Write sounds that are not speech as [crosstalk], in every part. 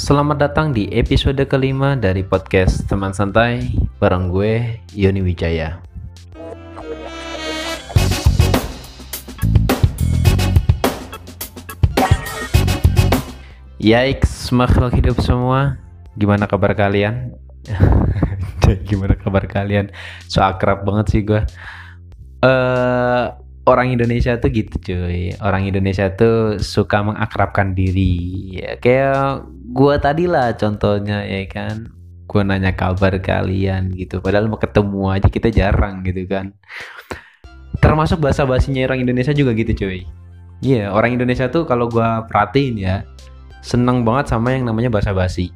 Selamat datang di episode kelima dari podcast Teman Santai bareng gue Yoni Wijaya. Yikes, makhluk hidup semua. Gimana kabar kalian? [laughs] Gimana kabar kalian? So akrab banget sih gue. Eh orang Indonesia tuh gitu cuy. Orang Indonesia tuh suka mengakrabkan diri. Ya, kayak gue tadi lah contohnya ya kan. Gue nanya kabar kalian gitu. Padahal mau ketemu aja kita jarang gitu kan. Termasuk bahasa basinya orang Indonesia juga gitu cuy. Iya, orang Indonesia tuh kalau gue perhatiin ya, seneng banget sama yang namanya bahasa basi.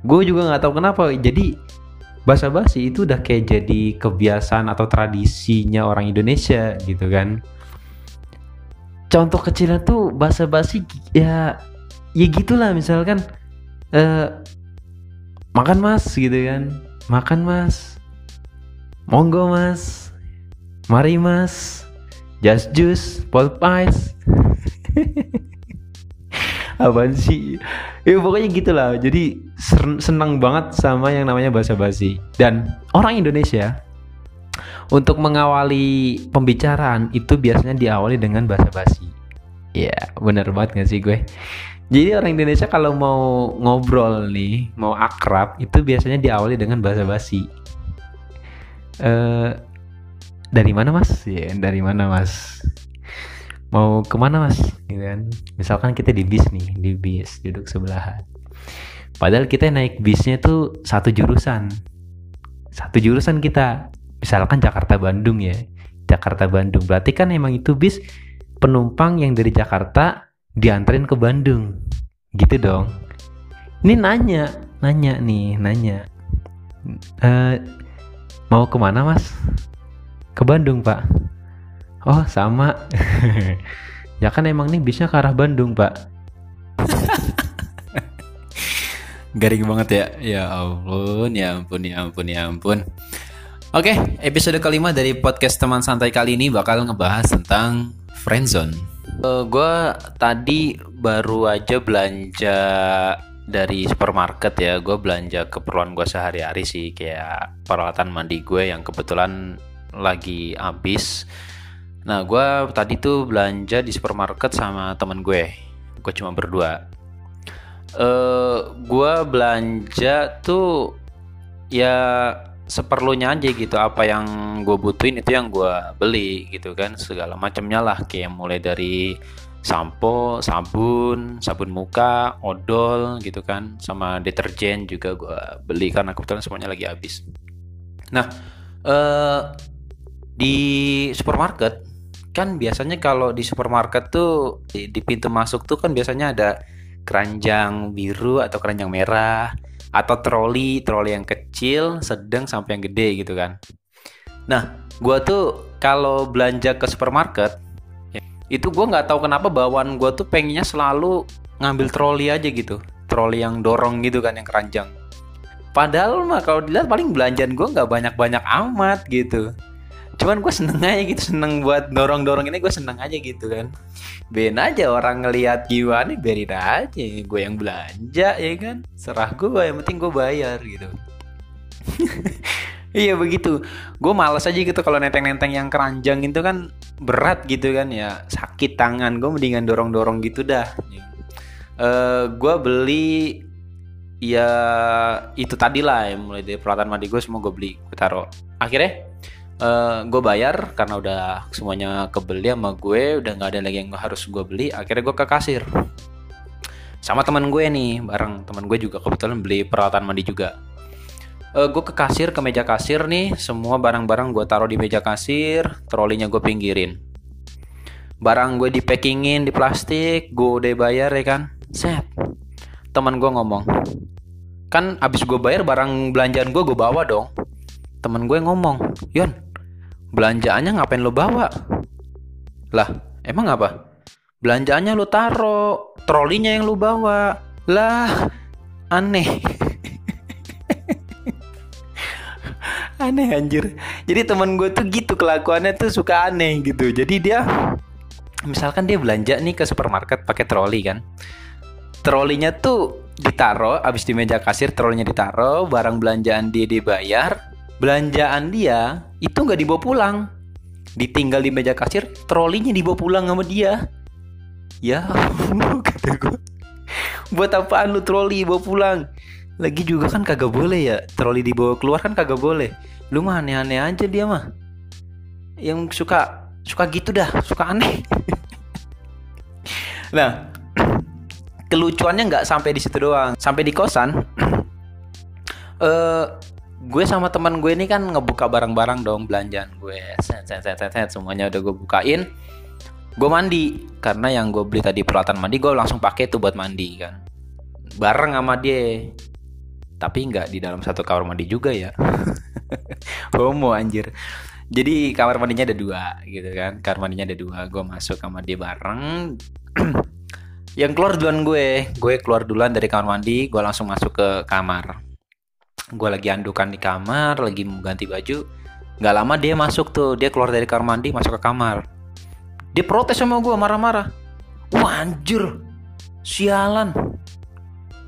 Gue juga nggak tahu kenapa. Jadi bahasa basi itu udah kayak jadi kebiasaan atau tradisinya orang Indonesia gitu kan. Contoh kecilnya tuh bahasa basi ya ya gitulah misalkan eh makan mas gitu kan. Makan mas. Monggo mas. Mari mas. Just juice, pulp ice. [laughs] apaan sih? Ya pokoknya gitulah. Jadi senang banget sama yang namanya bahasa basi dan orang Indonesia untuk mengawali pembicaraan itu biasanya diawali dengan bahasa basi ya bener banget gak sih gue? Jadi orang Indonesia kalau mau ngobrol nih mau akrab itu biasanya diawali dengan bahasa basi uh, dari mana mas? Ya dari mana mas mau ke mana mas? Gitu kan. Misalkan kita di bis nih di bis duduk sebelahan. Padahal kita naik bisnya tuh satu jurusan. Satu jurusan kita misalkan Jakarta Bandung ya. Jakarta Bandung. Berarti kan emang itu bis penumpang yang dari Jakarta dianterin ke Bandung. Gitu dong. Ini nanya nanya nih nanya. Uh, mau ke mana mas? Ke Bandung pak Oh sama. [laughs] Ya kan emang nih bisnya ke arah Bandung pak. Garing banget ya. Ya ampun ya ampun ya ampun ya ampun. Oke episode kelima dari podcast teman santai kali ini bakal ngebahas tentang friendzone. Uh, Gue tadi baru aja belanja dari supermarket ya. Gue belanja keperluan gue sehari-hari sih Kayak peralatan mandi gue yang kebetulan lagi habis Nah, gue tadi tuh belanja di supermarket sama temen gue. Gue cuma berdua. Uh, gue belanja tuh ya seperlunya aja gitu. Apa yang gue butuhin itu yang gue beli gitu kan. Segala macamnya lah. Kayak mulai dari sampo, sabun, sabun muka, odol gitu kan. Sama deterjen juga gue beli karena kebetulan semuanya lagi habis. Nah, uh, di supermarket kan biasanya kalau di supermarket tuh di, di pintu masuk tuh kan biasanya ada keranjang biru atau keranjang merah atau troli troli yang kecil sedang sampai yang gede gitu kan. Nah gue tuh kalau belanja ke supermarket itu gue nggak tahu kenapa bawaan gue tuh pengennya selalu ngambil troli aja gitu. Troli yang dorong gitu kan yang keranjang. Padahal mah kalau dilihat paling belanjaan gue nggak banyak banyak amat gitu cuman gue seneng aja gitu seneng buat dorong dorong ini gue seneng aja gitu kan. Ben aja orang ngelihat gimana biarin aja. Gue yang belanja ya kan? Serah gue yang penting gue bayar gitu. [laughs] Iya begitu. Gue males aja gitu kalau nenteng-nenteng yang keranjang itu kan berat gitu kan ya. Sakit tangan gue mendingan dorong-dorong gitu dah. Uh, gue beli ya itu tadi lah ya, mulai dari peralatan mandi gue semua gue beli gue taruh. Akhirnya uh, eh, gue bayar karena udah semuanya kebeli sama gue udah nggak ada lagi yang harus gue beli akhirnya gue ke kasir. Sama teman gue nih bareng teman gue juga kebetulan beli peralatan mandi juga. Uh, gue ke kasir ke meja kasir nih semua barang-barang gue taruh di meja kasir trolinya gue pinggirin. Barang gue di packingin di plastik gue udah bayar ya kan? Set. Teman gue ngomong kan abis gue bayar barang belanjaan gue gue bawa dong. Temen gue ngomong Yon belanjaannya ngapain lo bawa? Lah, emang apa? Belanjaannya lo taro, trolinya yang lo bawa. Lah, aneh. [laughs] aneh anjir. Jadi teman gue tuh gitu kelakuannya tuh suka aneh gitu. Jadi dia misalkan dia belanja nih ke supermarket pakai troli kan. Trolinya tuh ditaro abis di meja kasir trolinya ditaro barang belanjaan dia dibayar belanjaan dia itu nggak dibawa pulang. Ditinggal di meja kasir trolinya dibawa pulang sama dia. Ya [laughs] kata gue buat apaan lu troli bawa pulang? Lagi juga kan kagak boleh ya troli dibawa keluar kan kagak boleh. Lu mah aneh-aneh aja dia mah. Yang suka suka gitu dah suka aneh. [laughs] Nah kelucuannya nggak sampai di situ doang. Sampai di kosan [clears throat] eh gue sama teman gue ini kan ngebuka barang-barang dong belanjaan gue. Set, set, set, set, set, semuanya udah gue bukain. Gue mandi karena yang gue beli tadi peralatan mandi gue langsung pakai tuh buat mandi kan. Bareng sama dia. Tapi nggak di dalam satu kamar mandi juga ya. [laughs] Homo anjir. Jadi kamar mandinya ada dua gitu kan. Kamar mandinya ada dua gue masuk sama dia bareng. [clears throat] Yang keluar duluan gue. Gue keluar duluan dari kamar mandi gue langsung masuk ke kamar gue lagi andukan di kamar lagi mau ganti baju. Nggak lama dia masuk tuh dia keluar dari kamar mandi masuk ke kamar. Dia protes sama gue marah-marah. Wah anjir. Sialan.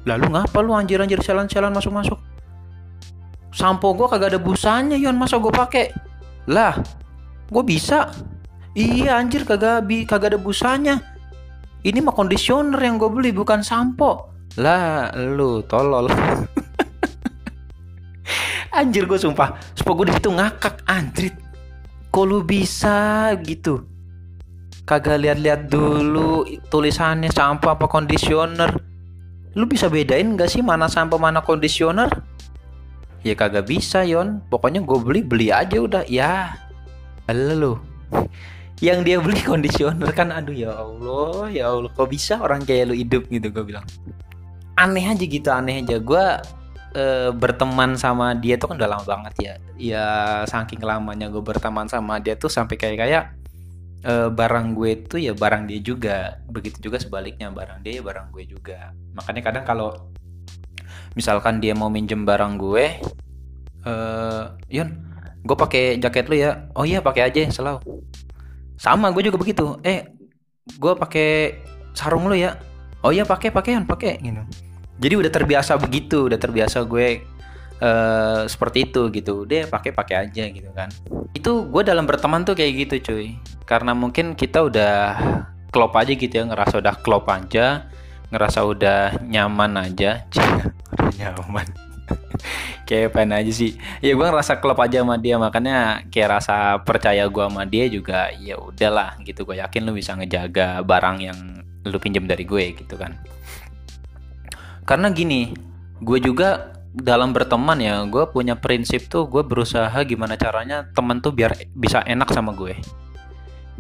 Lalu ngapa lu anjir anjir sialan sialan masuk masuk sampo gue kagak ada busanya yon. Masa gue pakai? Lah gue bisa. Iya anjir kagak bi kagak ada busanya. Ini mah conditioner yang gue beli bukan sampo. Lah lu tolol [laughs] anjir gue sumpah. Sumpah gue di situ ngakak anjrit. Kok lu bisa gitu? Kagak lihat-lihat dulu tulisannya sampo apa conditioner lu bisa bedain gak sih mana sampo mana conditioner ya kagak bisa yon. Pokoknya gue beli beli aja udah. Ya lu. Yang dia beli conditioner kan aduh ya Allah ya Allah. Kok bisa orang kayak lu hidup gitu gue bilang. Aneh aja gitu aneh aja. Gue e, berteman sama dia tuh kan udah lama banget ya. Ya saking lamanya gue berteman sama dia tuh sampai kayak kayak e, barang gue tuh ya barang dia juga. Begitu juga sebaliknya barang dia ya barang gue juga. Makanya kadang kalau misalkan dia mau minjem barang gue eh Yun gue pakai jaket lu ya. Oh iya pakai aja selalu. Sama gue juga begitu. Eh gue pakai sarung lu ya. Oh iya pakai pakaian pakai gitu jadi udah terbiasa begitu udah terbiasa gue uh, seperti itu gitu. Deh pakai pakai aja gitu kan. Itu gue dalam berteman tuh kayak gitu cuy. Karena mungkin kita udah klop aja gitu ya ngerasa udah klop aja ngerasa udah nyaman aja. [laughs] Udah nyaman. [laughs] Kayak pengen aja sih. Ya gue ngerasa klop aja sama dia makanya kayak rasa percaya gue sama dia juga ya udahlah gitu. Gue yakin lu bisa ngejaga barang yang lu pinjam dari gue gitu kan karena gini gue juga dalam berteman ya gue punya prinsip tuh gue berusaha gimana caranya temen tuh biar bisa enak sama gue.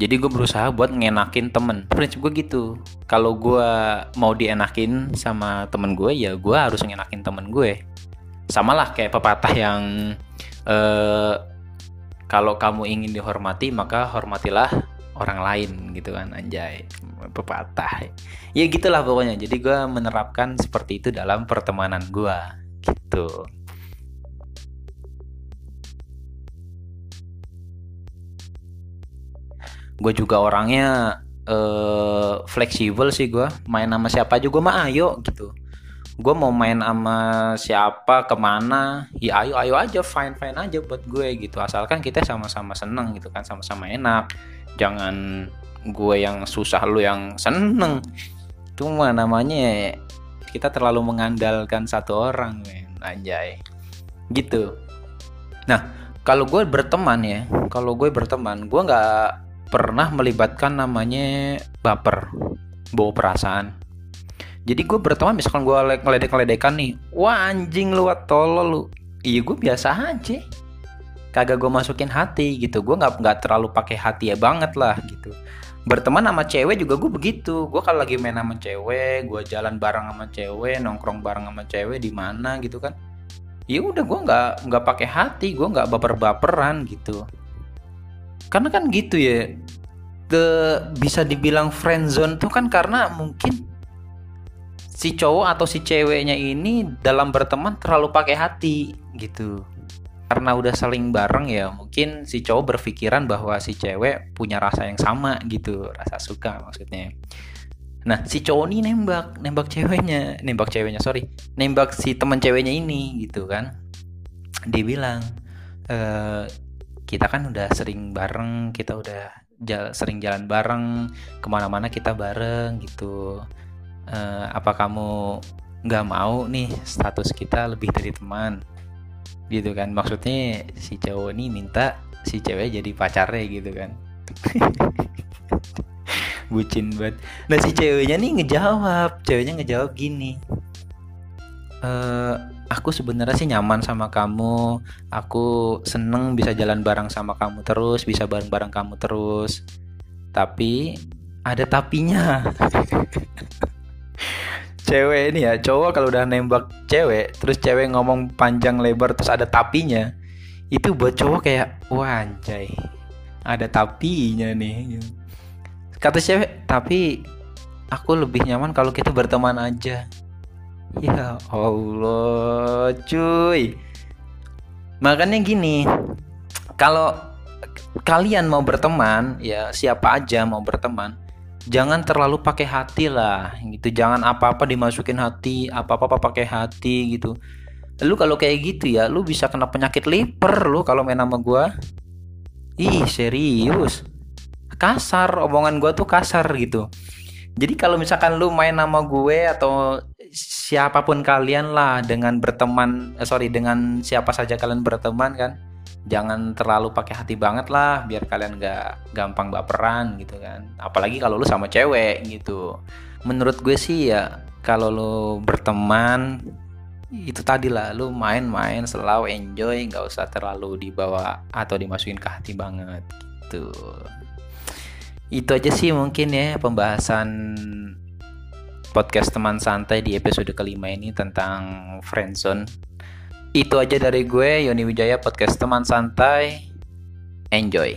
Jadi gue berusaha buat ngenakin temen. Prinsip gue gitu. Kalau gue mau dienakin sama temen gue ya gue harus ngenakin temen gue. Sama lah kayak pepatah yang eh, kalau kamu ingin dihormati maka hormatilah orang lain gitu kan anjay pepatah. Ya gitulah pokoknya. Jadi gue menerapkan seperti itu dalam pertemanan gue gitu. Gue juga orangnya eh, fleksibel sih gue main sama siapa gue mah ayo gitu. Gue mau main sama siapa ke mana ya ayo ayo aja. Fine fine aja buat gue gitu. Asalkan kita sama-sama seneng gitu kan. Sama-sama enak. Jangan gue yang susah lu yang seneng. Cuma namanya kita terlalu mengandalkan satu orang men. Anjay. Gitu. Nah kalau gue berteman ya kalau gue berteman gue nggak pernah melibatkan namanya baper bawa perasaan. Jadi gue berteman misalkan gue ngeledek-ngeledekan nih wah anjing lu tolol lu. Iya gue biasa aja. Kagak gue masukin hati gitu. Gue nggak nggak terlalu pakai hati ya banget lah gitu berteman sama cewek juga gue begitu. Gue kalau lagi main sama cewek gue jalan bareng sama cewek nongkrong bareng sama cewek di mana gitu kan. Ya udah gue nggak nggak pakai hati gue nggak baper-baperan gitu. Karena kan gitu ya ke bisa dibilang friend zone tuh kan karena mungkin si cowok atau si ceweknya ini dalam berteman terlalu pakai hati gitu karena udah saling bareng ya mungkin si cowok berpikiran bahwa si cewek punya rasa yang sama gitu rasa suka maksudnya. Nah si cowok ini nembak nembak ceweknya nembak ceweknya sorry nembak si teman ceweknya ini gitu kan. Dia bilang e, kita kan udah sering bareng kita udah jal sering jalan bareng ke mana-mana kita bareng gitu. E, apa kamu nggak mau nih status kita lebih dari teman gitu kan. Maksudnya si cowok ini minta si cewek jadi pacarnya gitu kan. [laughs] Bucin banget. Nah si ceweknya nih ngejawab. Ceweknya ngejawab gini. E, aku sebenarnya sih nyaman sama kamu. Aku seneng bisa jalan bareng sama kamu terus bisa bareng-bareng kamu terus. Tapi ada tapinya [laughs] cewek ini ya cowok kalau udah nembak cewek terus cewek ngomong panjang lebar terus ada tapinya itu buat cowok kayak wah anjay ada tapinya nih. Kata cewek tapi aku lebih nyaman kalau kita berteman aja. Ya Allah cuy. Makanya gini kalau kalian mau berteman ya siapa aja mau berteman jangan terlalu pakai hati lah gitu. Jangan apa-apa dimasukin hati apa-apa pakai hati gitu. Lu kalau kayak gitu ya lu bisa kena penyakit liver lu kalau main sama gua. Ih serius. Kasar omongan gue tuh kasar gitu. Jadi kalau misalkan lu main nama gue atau siapa pun kalian lah dengan berteman eh, sorry dengan siapa saja kalian berteman kan jangan terlalu pakai hati banget lah biar kalian gak gampang baperan gitu kan. Apalagi kalau lu sama cewek gitu. Menurut gue sih ya kalau lu berteman itu tadi lah lu main-main selalu enjoy nggak usah terlalu dibawa atau dimasukin ke hati banget gitu. Itu aja sih mungkin ya pembahasan podcast teman santai di episode kelima ini tentang friendzone. Itu aja dari gue Yoni Wijaya podcast teman santai. Enjoy.